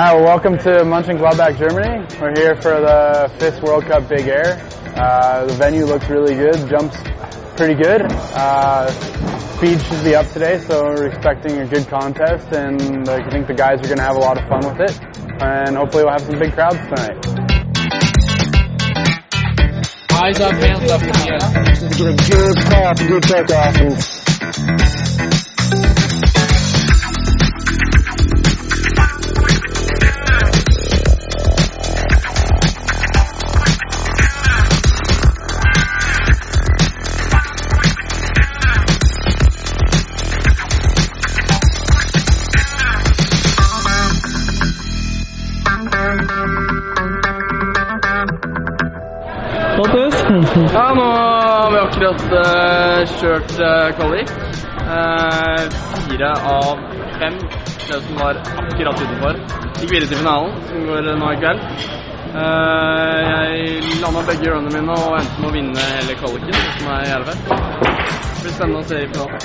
Hi, well, welcome to Munchen, Mönchengladbach, Germany. We're here for the fifth World Cup Big Air. Uh, the venue looks really good, jumps pretty good. Uh, speed should be up today, so we're expecting a good contest, and I think the guys are going to have a lot of fun with it. And hopefully, we'll have some big crowds tonight. Eyes up, hands up in the air. Get a good pass, good takeoff, and Ja, nå har vi akkurat uh, kjørt uh, kvalik. Eh, fire av fem, det som var akkurat utenfor, gikk videre til finalen, som går nå i kveld. Uh, jeg landa begge runnene mine og endte med å vinne hele kvaliken, som er jævlig fett. Det blir spennende å se i finalen.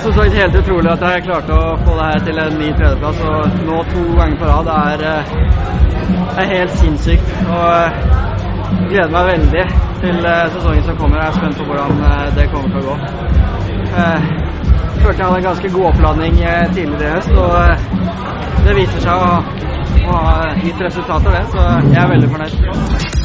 Som sagt helt utrolig at jeg klarte å få det her til en ny tredjeplass. Og nå to ganger på rad er, eh, er helt sinnssykt. Og jeg gleder meg veldig til eh, sesongen som kommer. Jeg er spent på hvordan eh, det kommer til å gå. Jeg følte jeg hadde en ganske god oppladning eh, tidligere i høst, og eh, det viser seg å ha gitt resultater, det. Så jeg er veldig fornøyd.